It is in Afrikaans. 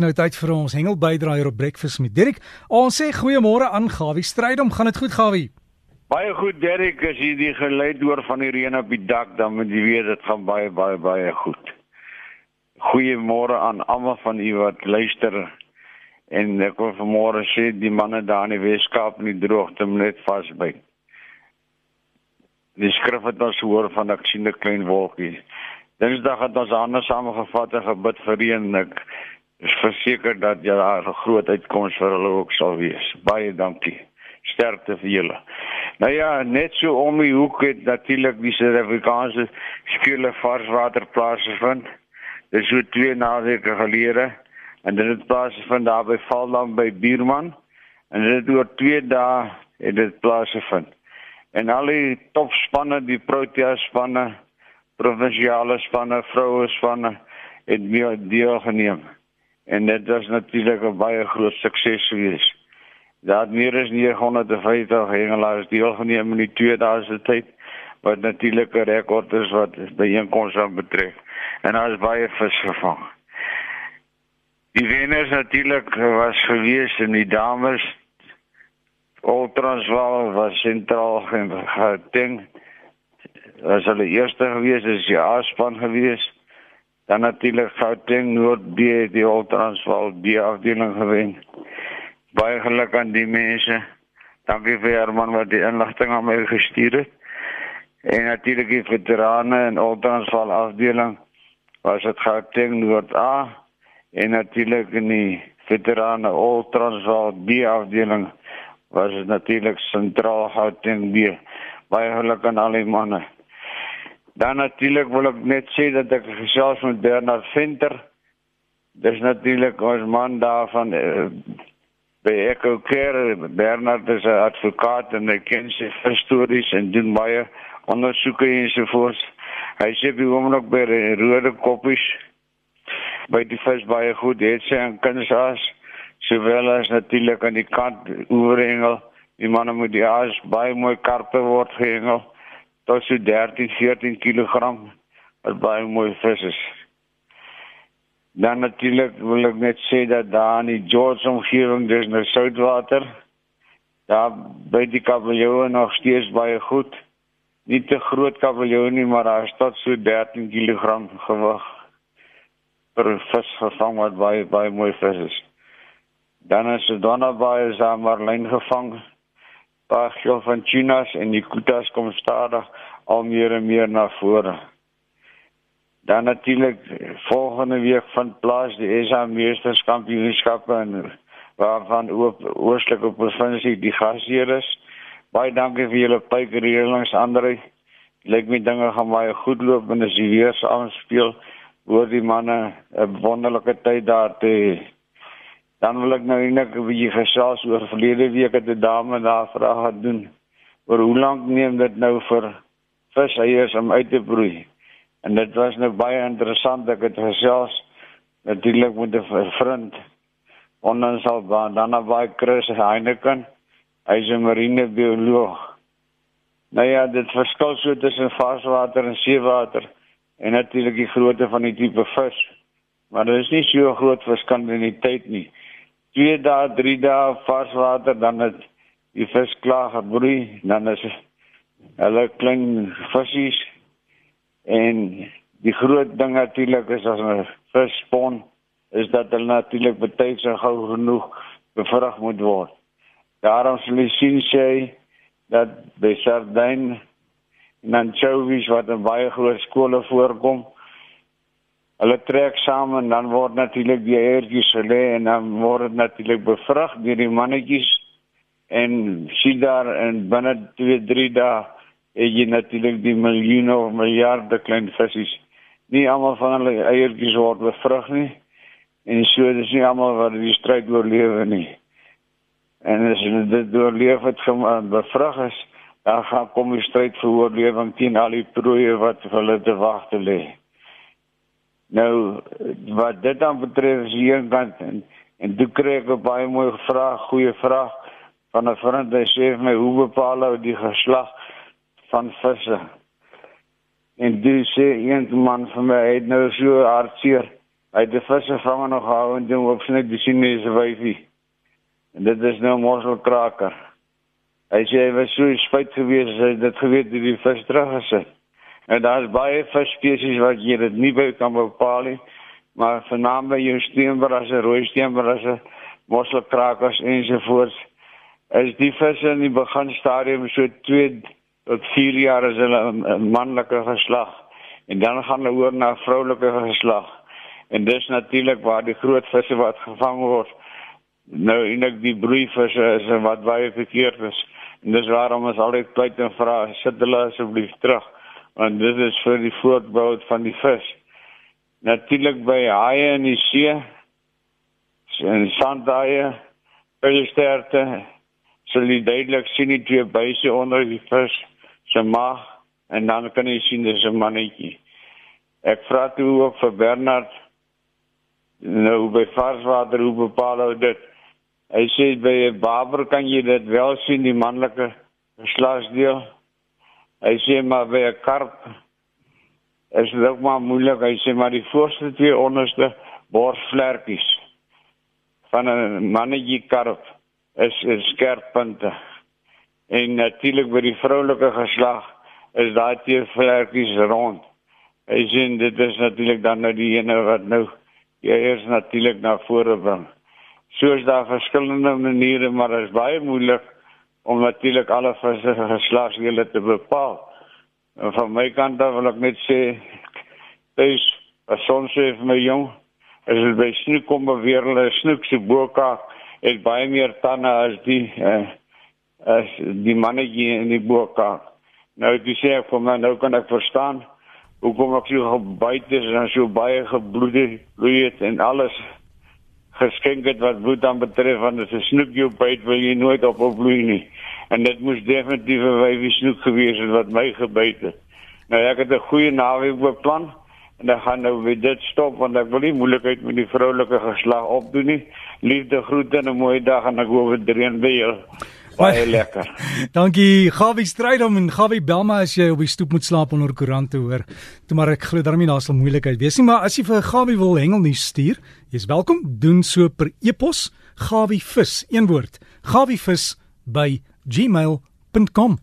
nou tyd vir ons hengel bydraaier op breakfast met Dirk. Ons sê goeiemôre aan Gawie Strydom. Gaan dit goed Gawie? Baie goed Dirk, as jy die geluid hoor van die reën op die dak, dan moet jy weet dit gaan baie baie baie goed. Goeiemôre aan almal van u wat luister. En ek wil vanmôre sê die manne daar in die Weskaap in die droogte net vasbyt. Die skrif het ons hoor van ek sien 'n klein wolkie. Dinsdag het ons anders saamgevat en gebid vir reën. Ek is verseker dat jy daar 'n groot uitkoms vir hulle ook sal wees. Baie dankie. Sterkte vir julle. Nou ja, net so om die hoek het natuurlik die Suid-Afrikaanse skole varswaterplase vind. Dit is so twee naweke gelede en dit het plaas vind daar by Valdam by Buurman en dit oor 2 dae het dit plaasgevind. En al die topspanne, die Protea spanne, provinsiale spanne, vroue spanne het deelgeneem en dit was natuurlik 'n baie groot sukses gewees. Daar meer as 950 hengelaars deelgeneem in die twee dae se tyd wat natuurlik 'n rekord is wat byeenkomste aan betref. En daar is baie vis gevang. Die wenners natuurlik was gewees in die dames Ultransval was sentraal gedink. Was hulle eerste gewees, is die A-span gewees dan natuurlik Gauteng Noord B die Ultransval B afdeling gewen. Baie geluk aan die mense. Dankie vir Herman wat die inligting aan my gestuur het. En natuurlik die veterane en Ultransval afdeling was dit Gauteng Noord A en natuurlik in die veterane Ultransval B afdeling was dit natuurlik sentraal Gauteng B. Baie geluk aan al die manne. Dan natuurlik wil ek net sê dat ek gesels met Bernard Venter. Dis natuurlik ons man daar van uh, by Echo Care. Bernard is 'n advokaat en hy ken sy stories en doen baie ondersoeke en so voort. Hy sê by hom ook by rode koppies by die vis baie goed het sy en kunsaas sowel as natuurlik aan die kant oorhengel. Die manne moet die aas baie mooi karpe word gehengel tot so 13 14 kg wat baie mooi vis is. Dan natuurlik wil ek net sê dat daar in die George omgewing dis nou soutwater. Daar by die kabeljou nog steeds baie goed. Nie te groot kabeljou nie, maar daar is tot so 13 kg gewig per vis gevang wat baie baie mooi vis is. Dan is dan naby is daar maar lyn gevang paar geel van tunas en die kutas kom stadig al meer en meer na vore. Dan natuurlik volgende week van plaas die SA Meesterskampioenskappe en waarvan ook oostelike provinsie die gasheer is. Baie dankie vir julle pykereelings Andre. Lyk my dinge gaan baie goed loop en as die weer saam speel, word die manne 'n wonderlike tyd daar te Dan wil ek nou net 'n bietjie gesels oor verlede week het 'n dame daar vrae gedoen oor hoe lank neem dit nou vir viseiers om uit te broei. En dit was nou baie interessant ek het gesels natuurlik met 'n vriend onlangs al dan dan naby Chris Heineken. Hy's 'n marine bioloog. Nou ja, dit verskil so tussen varswater en seewater en natuurlik die grootte van die tipe vis. Maar dit is nie so groot verskil in die tyd nie. 2 dae, 3 dae vars water dan het die vis klaar gebroei, dan is hulle klein visse en die groot ding natuurlik is as 'n vis spawn is dat hulle natuurlik betyds so gou genoeg bevrug moet word. Daarom sal jy sien sê dat by sardyn en anchovies wat in baie groot skole voorkom Hulle trek saam en dan word natuurlik die eiertjies gelê en dan word dit natuurlik bevrug deur die mannetjies en sien daar en binne 2 3 dae het jy natuurlik die miljoene of miljarde klein visse. Nie almal van hulle eiertjies word bevrug nie en so dis nie almal wat die stryd oorlewe nie. En as hulle dit oorleef het bevrug is, dan gaan kom die stryd vir oorlewing teen al die proeë wat hulle te wag te lê. Nou wat dit dan betref is hier kant en en toe kry ek 'n baie mooi vraag, goeie vraag van 'n vriend wat sê vir my hoe bepaal ou die geslag van visse? En dis sê een man vir my het nou so hartseer Hy het die visse vang nog gehou en doen op net die Chinese wyfie. En dit is nou mosselkraker. Hy sê hy was so spyt gewees as hy dit geweet het die vis teruggesit. En daar's baie visspesies wat jy dit nie by kan bepaal nie, maar vernaam by jou steenbrasse, rooi steenbrasse, mosselkrakers ensovoorts. As die visse in die beginstadium so 2 tot 4 jaar is hulle 'n manlike geslag en dan gaan hulle oor na vroulike geslag. En dis natuurlik waar die groot visse wat gevang word nou eintlik die broeivisse is wat baie verkeerd is. En dis waarom ons altyd pleit en vra sit hulle asseblief terug want dit is vir die voortbou van die vis. Natuurlik by haie in die see en sandhaie, pelsterte sal jy duidelik sien die twee buise onder die vis se maag en dan kan jy sien dis 'n mannetjie. Ek vra toe ook vir Bernard nou by varswater hoe bepaal hy dit? Hy sê by 'n barber kan jy dit wel sien die manlike geslagsdeel. Hy sê maar by 'n karp is dit ook maar moeilik. Hy sê maar die voorste twee onderste borsvlerkies van 'n mannetjie karp is is skerp punte. En natuurlik by die vroulike geslag is daai twee vlerkies rond. Hy sê dit is natuurlik dan nou die ene wat nou jy eers natuurlik na vore bring. So is daar verskillende maniere, maar dit is baie moeilik om natuurlik alle geslagsdele te bepaal. En van my kant af wil ek net sê dis as ons sê vir my jong, as jy by snoek kom beweer hulle snoek se boka het baie meer tande as die eh, as die mannetjie in die boka. Nou dis sê ek vir my nou kan ek verstaan hoekom ek so gebyt is en so baie gebloed het en alles geskenk het wat bloed dan betref want is 'n snoekie op byt wil jy nooit op opbloei nie. En dit moes definitief 'n wyfie snoek gewees het wat my gebyt het. Nou ek het 'n goeie naweek beplan en dan gaan nou weer dit stop want ek wil nie moeilikheid met die vroulike geslag opdoen nie. Liefde groete en 'n mooi dag en ek hoop dit reën by jou Baie lekker. Dankie Gawie Strydom en Gawie Belma as jy op die stoep moet slaap onder koerante hoor. Toe maar ek glo daarmee daar sal moeilikheid wees nie, maar as jy vir Gawie wil hengelnuus stuur, jy's welkom. Doen so per e-pos gawievis, een woord. gawievis by gmail.com